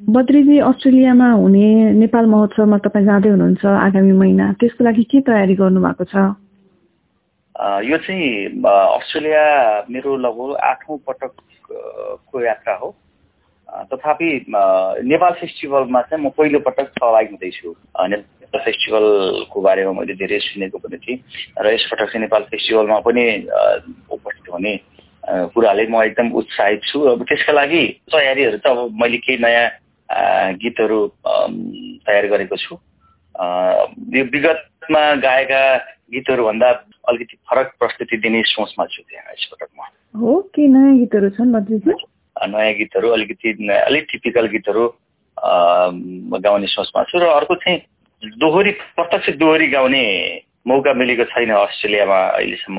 बद्रीजी अस्ट्रेलियामा हुने नेपाल महोत्सवमा तपाईँ जाँदै हुनुहुन्छ आगामी महिना। त्यसको लागि के तयारी गर्नुभएको छ? यो चाहिँ अस्ट्रेलिया मेरो लगभग आठौँ पटकको यात्रा हो। तथापि नेपाल फेस्टिभलमा चाहिँ म पहिलो पटक सहभागी हुँदैछु। नेपाल फेस्टिभलको बारेमा मैले धेरै सुनेको पनि थिएँ। र यसपटक चाहिँ नेपाल फेस्टिभलमा पनि उपस्थित हुने कुराले म एकदम उत्साहित छु। अब त्यसका लागि तयारीहरू त अब मैले केही नयाँ गीतहरू तयार गरेको छु। यो विगतमा गाएका गीतहरूभन्दा अलिकति फरक प्रस्तुति दिने सोचमा छु त्यहाँ यसपटक म। हो के नयाँ गीतहरू छन् नयाँ गीतहरू अलिकति अलिक टिपिकल गीतहरू गाउने सोचमा छु र अर्को चाहिँ दोहोरी प्रत्यक्ष दोहोरी गाउने मौका मिलेको छैन अस्ट्रेलियामा अहिलेसम्म।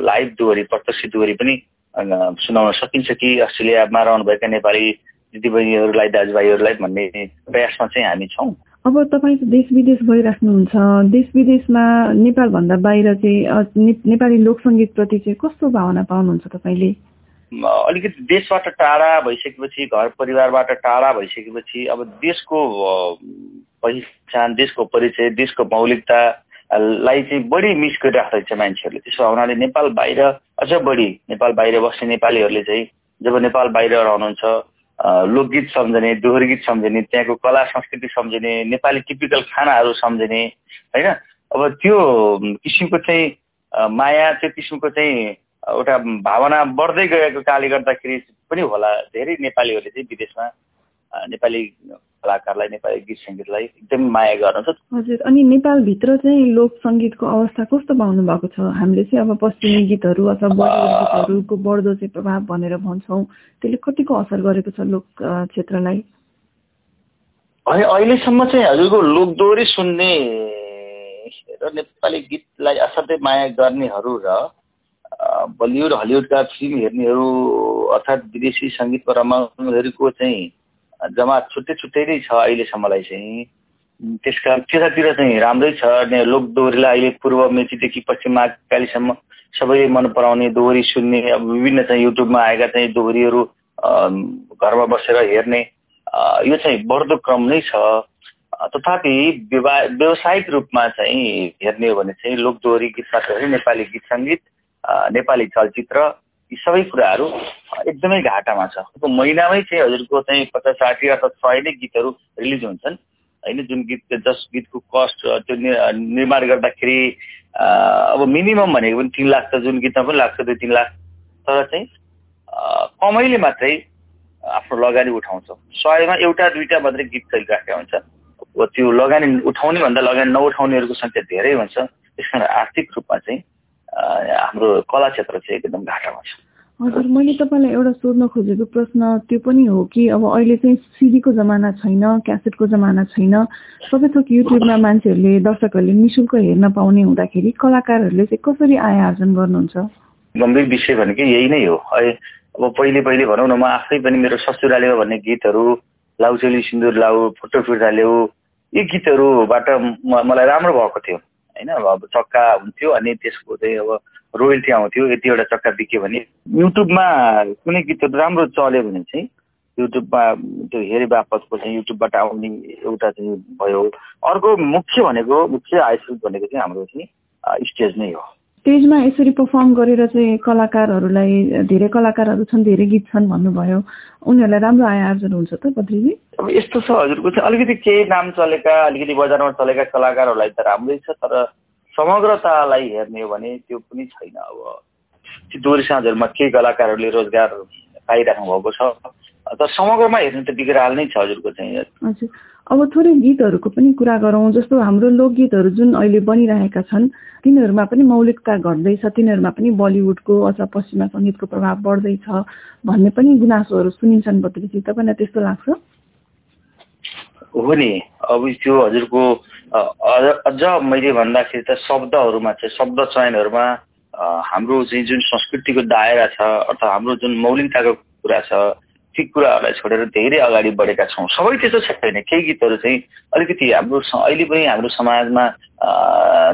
लाइभ दोहोरी प्रत्यक्ष दोहोरी पनि सुनाउन सकिन्छ कि अस्ट्रेलियामा रहनुभएका नेपाली दिदीबहिनीहरूलाई दाजुभाइहरूलाई भन्ने प्रयासमा चाहिँ हामी छौँ। अब तपाईँ देश विदेश गइराख्नुहुन्छ देश विदेशमा नेपालभन्दा बाहिर चाहिँ नेपाली लोक सङ्गीतप्रति चाहिँ कस्तो भावना पाउनुहुन्छ तपाईँले? अलिकति देशबाट टाढा भइसकेपछि घर परिवारबाट टाढा भइसकेपछि अब देशको पहिचान देशको परिचय देशको मौलिकतालाई चाहिँ बढी मिस गरिरहेको रहेछ मान्छेहरूले। त्यसो हुनाले नेपाल बाहिर अझ बढी नेपाल बाहिर बस्ने नेपालीहरूले चाहिँ जब नेपाल बाहिर रहनुहुन्छ लोकगीत सम्झने दोहोरी गीत सम्झने त्यहाँको कला संस्कृति सम्झने नेपाली टिपिकल खानाहरू सम्झने होइन? अब त्यो किसिमको चाहिँ माया त्यो किसिमको चाहिँ एउटा भावना बढ्दै गएको कारणले गर्दाखेरि पनि होला धेरै नेपालीहरूले चाहिँ विदेशमा नेपाली कलाकारलाई नेपाली गीत सङ्गीतलाई एकदमै माया गर्नुहुन्छ हजुर अनि नेपालभित्र चाहिँ लोक सङ्गीतको अवस्था कस्तो पाउनु भएको छ? हामीले चाहिँ अब पश्चिमी गीतहरू अथवा बलिउड गीतहरूको बढ्दो चाहिँ प्रभाव भनेर भन्छौँ। त्यसले कतिको असर गरेको छ लोक क्षेत्रलाई? अहिलेसम्म चाहिँ हजुरको लोकदोहोरी सुन्ने र नेपाली गीतलाई असाध्यै माया गर्नेहरू र बलिउड हलिउडका फिल्म हेर्नेहरू अर्थात् विदेशी सङ्गीतमा रमाउनेहरूको चाहिँ जमात छुट्टै छुट्टै नै छ अहिलेसम्मलाई चाहिँ। त्यसका त्यतातिर चाहिँ राम्रै छ। लोक दोहोरीलाई अहिले पूर्व मेचीदेखि पश्चिम महाकालीसम्म सबैले मन पराउने दोहोरी सुन्ने अब विभिन्न चाहिँ युट्युबमा आएका चाहिँ दोहोरीहरू घरमा बसेर हेर्ने यो चाहिँ बढ्दो क्रम नै छ। तथापि विवाह व्यावसायिक रूपमा चाहिँ हेर्ने हो भने चाहिँ लोक दोहोरी गीत नेपाली गीत सङ्गीत नेपाली चलचित्र यी सबै कुराहरू एकदमै घाटामा छ। महिनामै चाहिँ हजुरको चाहिँ पचास साठी अथवा सय नै गीतहरू रिलिज हुन्छन्। होइन जुन गीत जस गीतको कस्ट त्यो निर्माण गर्दाखेरि अब मिनिमम भनेको पनि तिन लाख त जुन गीतमा पनि लाग्छ दुई तिन लाख। तर चाहिँ कमैले मात्रै आफ्नो लगानी उठाउँछ। सयमा एउटा दुईवटा मात्रै गीत चलिरहेका हुन्छ त्यो लगानी उठाउने भन्दा लगानी नउठाउनेहरूको सङ्ख्या धेरै हुन्छ। त्यस कारण आर्थिक रूपमा चाहिँ हाम्रो कला क्षेत्र चाहिँ एकदम घाटामा छ। हजुर मैले तपाईँलाई एउटा सोध्न खोजेको प्रश्न त्यो पनि हो कि अब अहिले चाहिँ सिडीको जमाना छैन क्यासेटको जमाना छैन। सबै थोक युट्युबमा मान्छेहरूले दर्शकहरूले नि शुल्क हेर्न पाउने हुँदाखेरि कलाकारहरूले चाहिँ कसरी आय आर्जन गर्नुहुन्छ? गम्भीर विषय भनेको यही नै हो। अब पहिले पहिले भनौँ न म आफै पनि मेरो ससुराले भन्ने गीतहरू लाउचेली सिन्दुर लाउ फोटो फिर्ता ल्याऊ यी गीतहरूबाट मलाई राम्रो भएको थियो। होइन अब चक्का हुन्थ्यो अनि त्यसको चाहिँ अब रोयल्टी आउँथ्यो यतिवटा चक्का बिक्यो भने युट्युबमा कुनै गीतहरू राम्रो चल्यो भने चाहिँ युट्युबमा त्यो हेरे बापतको चाहिँ युट्युबबाट आउने एउटा चाहिँ भयो। अर्को मुख्य भनेको मुख्य आयस्रोत भनेको चाहिँ हाम्रो चाहिँ स्टेज नै हो। स्टेजमा यसरी पर्फर्म गरेर चाहिँ कलाकारहरूलाई धेरै कलाकारहरू छन् धेरै गीत छन् भन्नुभयो। उनीहरूलाई राम्रो आय आर्जन हुन्छ त बद्रीजी अब यस्तो छ हजुरको चाहिँ अलिकति केही नाम चलेका अलिकति बजारमा चलेका कलाकारहरूलाई त राम्रै छ तर समग्रतालाई हेर्ने हो भने त्यो पनि छैन अब। दोहोरी साँझहरूमा केही कलाकारहरूले रोजगार पाइराख्नु भएको छ। तर समग्रमा हेर्ने त बिग्राल नै छ हजुरको चाहिँ हजुर। अब थोरै गीतहरूको पनि कुरा गरौँ जस्तो हाम्रो लोकगीतहरू जुन अहिले बनिरहेका छन् तिनीहरूमा पनि मौलिकता घट्दैछ तिनीहरूमा पनि बलिउडको अथवा पश्चिमा सङ्गीतको प्रभाव बढ्दैछ भन्ने पनि गुनासोहरू सुनिन्छन् बद्रीजी तपाईँलाई त्यस्तो लाग्छ? हो नि। अब त्यो हजुरको अझ मैले भन्दाखेरि त शब्दहरूमा चाहिँ शब्द चयनहरूमा हाम्रो चाहिँ जुन संस्कृतिको दायरा छ अथवा हाम्रो जुन मौलिकताको कुरा छ ती कुराहरूलाई छोडेर धेरै अगाडि बढेका छौँ। सबै त्यस्तो छैन। केही गीतहरू चाहिँ अलिकति हाम्रो अहिले पनि हाम्रो समाजमा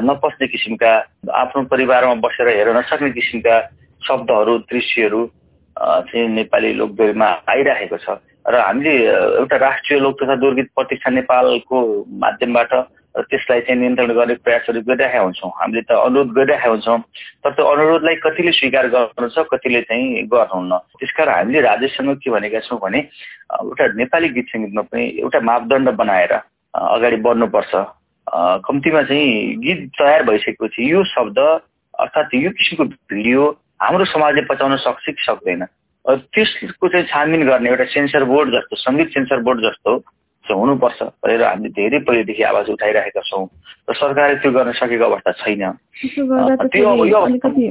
नपस्ने किसिमका आफ्नो परिवारमा बसेर हेर्न नसक्ने किसिमका शब्दहरू दृश्यहरू चाहिँ नेपाली लोकदोहोरीमा आइरहेको छ। र हामीले एउटा राष्ट्रिय लोक तथा दोहोरगीत प्रतिष्ठान नेपालको माध्यमबाट त्यसलाई चाहिँ नियन्त्रण गर्ने प्रयासहरू गरिरहेका हुन्छौँ। हामीले त अनुरोध गरिरहेका हुन्छौँ तर त्यो अनुरोधलाई कतिले स्वीकार गर्नुहुन्छ कतिले चाहिँ गर्नुहुन्न? त्यसकारण हामीले राजेशसँग के भनेका छौँ भने एउटा नेपाली गीत सङ्गीतमा पनि एउटा मापदण्ड बनाएर अगाडि बढ्नुपर्छ। कम्तीमा चाहिँ गीत तयार भइसकेपछि यो शब्द अर्थात् यो किसिमको भिडियो हाम्रो समाजले पचाउन सक्छ कि सक्दैन। त्यसको चाहिँ छानबिन गर्ने एउटा सेन्सर बोर्ड जस्तो सङ्गीत सेन्सर बोर्ड जस्तो हुनुपर्छ भनेर हामीले धेरै पहिलेदेखि आवाज उठाइरहेका छौँ र सरकारले त्यो गर्न सकेको अवस्था छैन।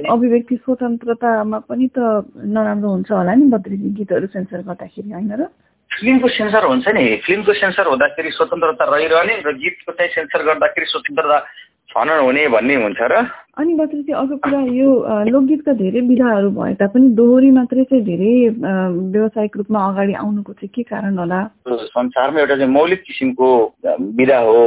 अभिव्यक्ति स्वतन्त्रतामा पनि त नराम्रो हुन्छ होला नि बद्री गीतहरू सेन्सर गर्दाखेरि होइन र? फिल्मको सेन्सर हुन्छ नि। फिल्मको सेन्सर हुँदाखेरि स्वतन्त्रता रहिरहने र गीतको चाहिँ सेन्सर गर्दाखेरि स्वतन्त्रता छनन हुने भन्ने हुन्छ र अनि मात्रै चाहिँ अर्को कुरा यो लोकगीतका धेरै विधाहरू भए तापनि दोहोरी मात्रै चाहिँ धेरै व्यावसायिक रूपमा अगाडि आउनुको चाहिँ के कारण होला? संसारमा एउटा चाहिँ मौलिक किसिमको विधा हो।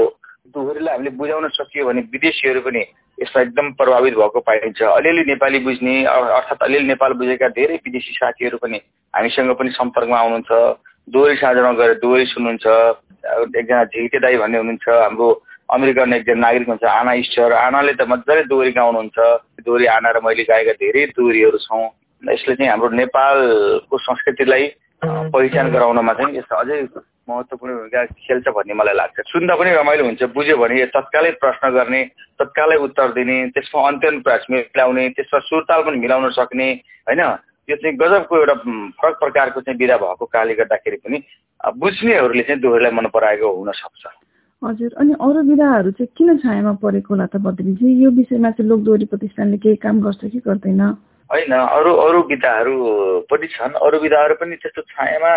दोहोरीलाई हामीले बुझाउन सकियो भने विदेशीहरू पनि यसमा एकदम प्रभावित भएको पाइन्छ। अलिअलि नेपाली बुझ्ने अर्थात् अलिअलि नेपाल बुझेका धेरै विदेशी साथीहरू पनि हामीसँग पनि सम्पर्कमा आउनुहुन्छ। दोहोरी साझामा गएर दोहोरी सुन्नुहुन्छ। एकजना झिल्के दाई भन्ने हुनुहुन्छ। हाम्रो अमेरिकन एकजना नागरिक हुन्छ आना ईश्वर आनाले त मजाले दोहोरी गाउनुहुन्छ। दोहोरी आना र मैले गाएका धेरै दोहोरीहरू छौँ। यसले चाहिँ हाम्रो नेपालको संस्कृतिलाई पहिचान गराउनमा चाहिँ यसको अझै महत्त्वपूर्ण भूमिका खेल्छ भन्ने मलाई लाग्छ। सुन्दा पनि रमाइलो हुन्छ बुझ्यो भने तत्कालै प्रश्न गर्ने तत्कालै उत्तर दिने त्यसमा अन्त्यन प्रयास मिलाउने त्यसमा सुरताल पनि मिलाउन सक्ने होइन? त्यो चाहिँ गजबको एउटा फरक प्रकारको चाहिँ विधा भएको कारणले गर्दाखेरि पनि बुझ्नेहरूले चाहिँ दोहोरीलाई मन पराएको हुनसक्छ हजुर अनि अरू विधाहरू चाहिँ किन छायामा परेको होला त बद्रीजी यो विषयमा चाहिँ लोकदोहोरी प्रतिष्ठानले केही काम गर्छ कि गर्दैन? होइन अरू अरू विधाहरू पनि छन्। अरू विधाहरू पनि त्यस्तो छायामा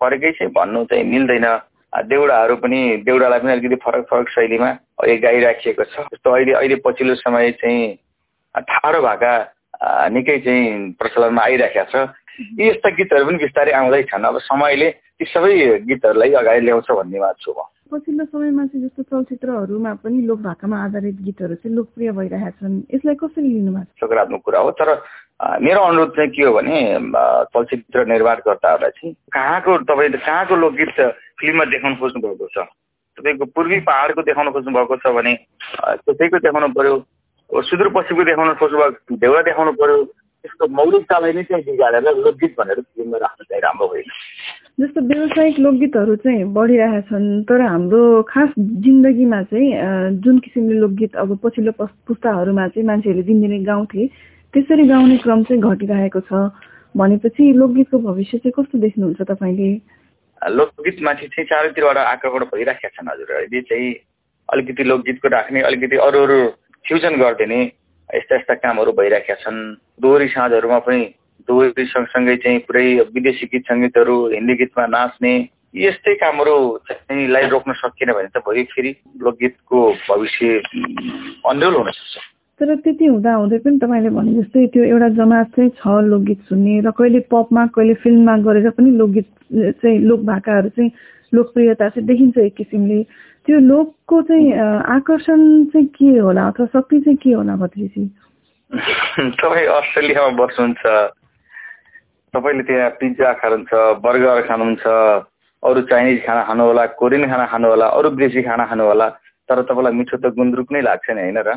परेकै चाहिँ भन्नु चाहिँ मिल्दैन। देउडाहरू पनि देउडालाई पनि अलिकति फरक फरक शैलीमा अहिले गाइराखिएको छ। जस्तो अहिले अहिले पछिल्लो समय चाहिँ ठाडो भएका निकै चाहिँ प्रचलनमा आइरहेका छ। यी यस्ता गीतहरू पनि बिस्तारै आउँदैछन् अब समयले ती सबै गीतहरूलाई अगाडि ल्याउँछ भन्ने बात छु म। पछिल्लो समयमा चाहिँ जस्तो चलचित्रहरूमा पनि लोक भाकामा आधारित गीतहरू चाहिँ लोकप्रिय भइरहेका छन् यसलाई कसरी लिनु भएको सकारात्मक कुरा हो तर मेरो अनुरोध चाहिँ के हो भने चलचित्र निर्माणकर्ताहरूलाई चाहिँ कहाँको तपाईँले कहाँको लोकगीत फिल्ममा देखाउनु खोज्नु भएको छ? तपाईँको पूर्वी पहाडको देखाउन खोज्नु भएको छ भने त्यसैको देखाउनु पर्यो सुदूरपश्चिमको देखाउन खोज्नु भएको देउरा देखाउनु पर्यो त्यसको मौलिकतालाई नै चाहिँ बिगारेर लोकगीत भनेर फिल्ममा राख्नु चाहिँ राम्रो होइन जस्तो व्यावसायिक लोकगीतहरू चाहिँ बढिरहेका छन् तर हाम्रो खास जिन्दगीमा चाहिँ जुन किसिमले लोकगीत अब पछिल्लो पुस्ताहरूमा चाहिँ मान्छेहरूले दिनदिनै गाउँथे त्यसरी गाउने क्रम चाहिँ घटिरहेको छ। भनेपछि लोकगीतको भविष्य चाहिँ कस्तो देख्नुहुन्छ तपाईँले? लोकगीतमाथि चाहिँ चारैतिरबाट आक्रमण भइराखेका छन् हजुर। अहिले चाहिँ अलिकति लोकगीतको राख्ने अलिकति अरू अरू फ्युजन गरिदिने यस्ता यस्ता कामहरू भइरहेका छन्। दोहोरी साँझहरूमा पनि दोहोरी सँगसँगै चाहिँ पुरै विदेशी गीत सङ्गीतहरू हिन्दी गीतमा नाच्ने यस्तै कामहरू चाहिँ लाई रोक्न सकिएन भने त भोलि फेरि लोकगीतको भविष्य अन्यल हुन सक्छ। तर त्यति हुँदा हुँदै पनि तपाईँले भने जस्तै त्यो एउटा जमात चाहिँ छ लोकगीत सुन्ने र कहिले पपमा कहिले फिल्ममा गरेर पनि लोकगीत चाहिँ लोक भाकाहरू चाहिँ लोकप्रियता चाहिँ देखिन्छ एक किसिमले। त्यो लोकको चाहिँ आकर्षण चाहिँ के होला अथवा शक्ति चाहिँ के होला भत्रीजी? तपाईँ अस्ट्रेलियामा बस्नुहुन्छ तपाईँले त्यहाँ पिज्जा खानुहुन्छ बर्गर खानुहुन्छ अरू चाइनिज खाना खानु होला कोरियन खाना खानु होला अरू विदेशी खाना खानु होला तर तपाईँलाई मिठो त गुन्द्रुक नै लाग्छ नि होइन र?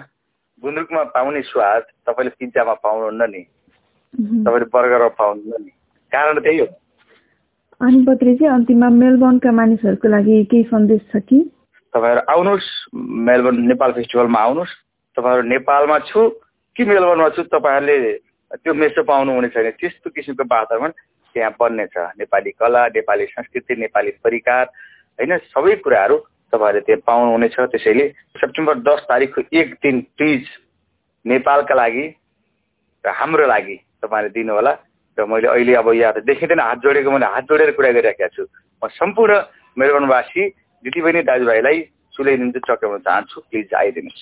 गुन्द्रुकमा पाउने स्वाद तपाईँले पिज्जामा पाउनुहुन्न नि। तपाईँले बर्गरमा पाउनुहुन्न नि। कारण त्यही हो। अनि बद्रीजी अन्तिममा मेलबर्नका मानिसहरूको लागि केही सन्देश छ कि? तपाईँहरू आउनुहोस् मेलबर्न नेपाल फेस्टिभलमा आउनुहोस्। तपाईँहरू नेपालमा छु कि मेलबर्नमा छु? तपाईँहरूले त्यो मेसो पाउनुहुने छैन। त्यस्तो किसिमको वातावरण त्यहाँ बन्नेछ नेपाली कला नेपाली संस्कृति नेपाली परिकार होइन सबै कुराहरू तपाईँहरूले त्यहाँ पाउनुहुनेछ त्यसैले सेप्टेम्बर दस तारिकको एक दिन प्लिज नेपालका लागि र हाम्रो लागि तपाईँहरूले दिनुहोला। र मैले अहिले अब यहाँ देखिँदैन हात जोडेको मैले हात जोडेर कुरा गरिराखेको छु। म सम्पूर्ण मेलबर्नवासी दिदीबहिनी दाजुभाइलाई सुलाइदिनु चक्राउन चाहन्छु। प्लिज आइदिनुहोस्।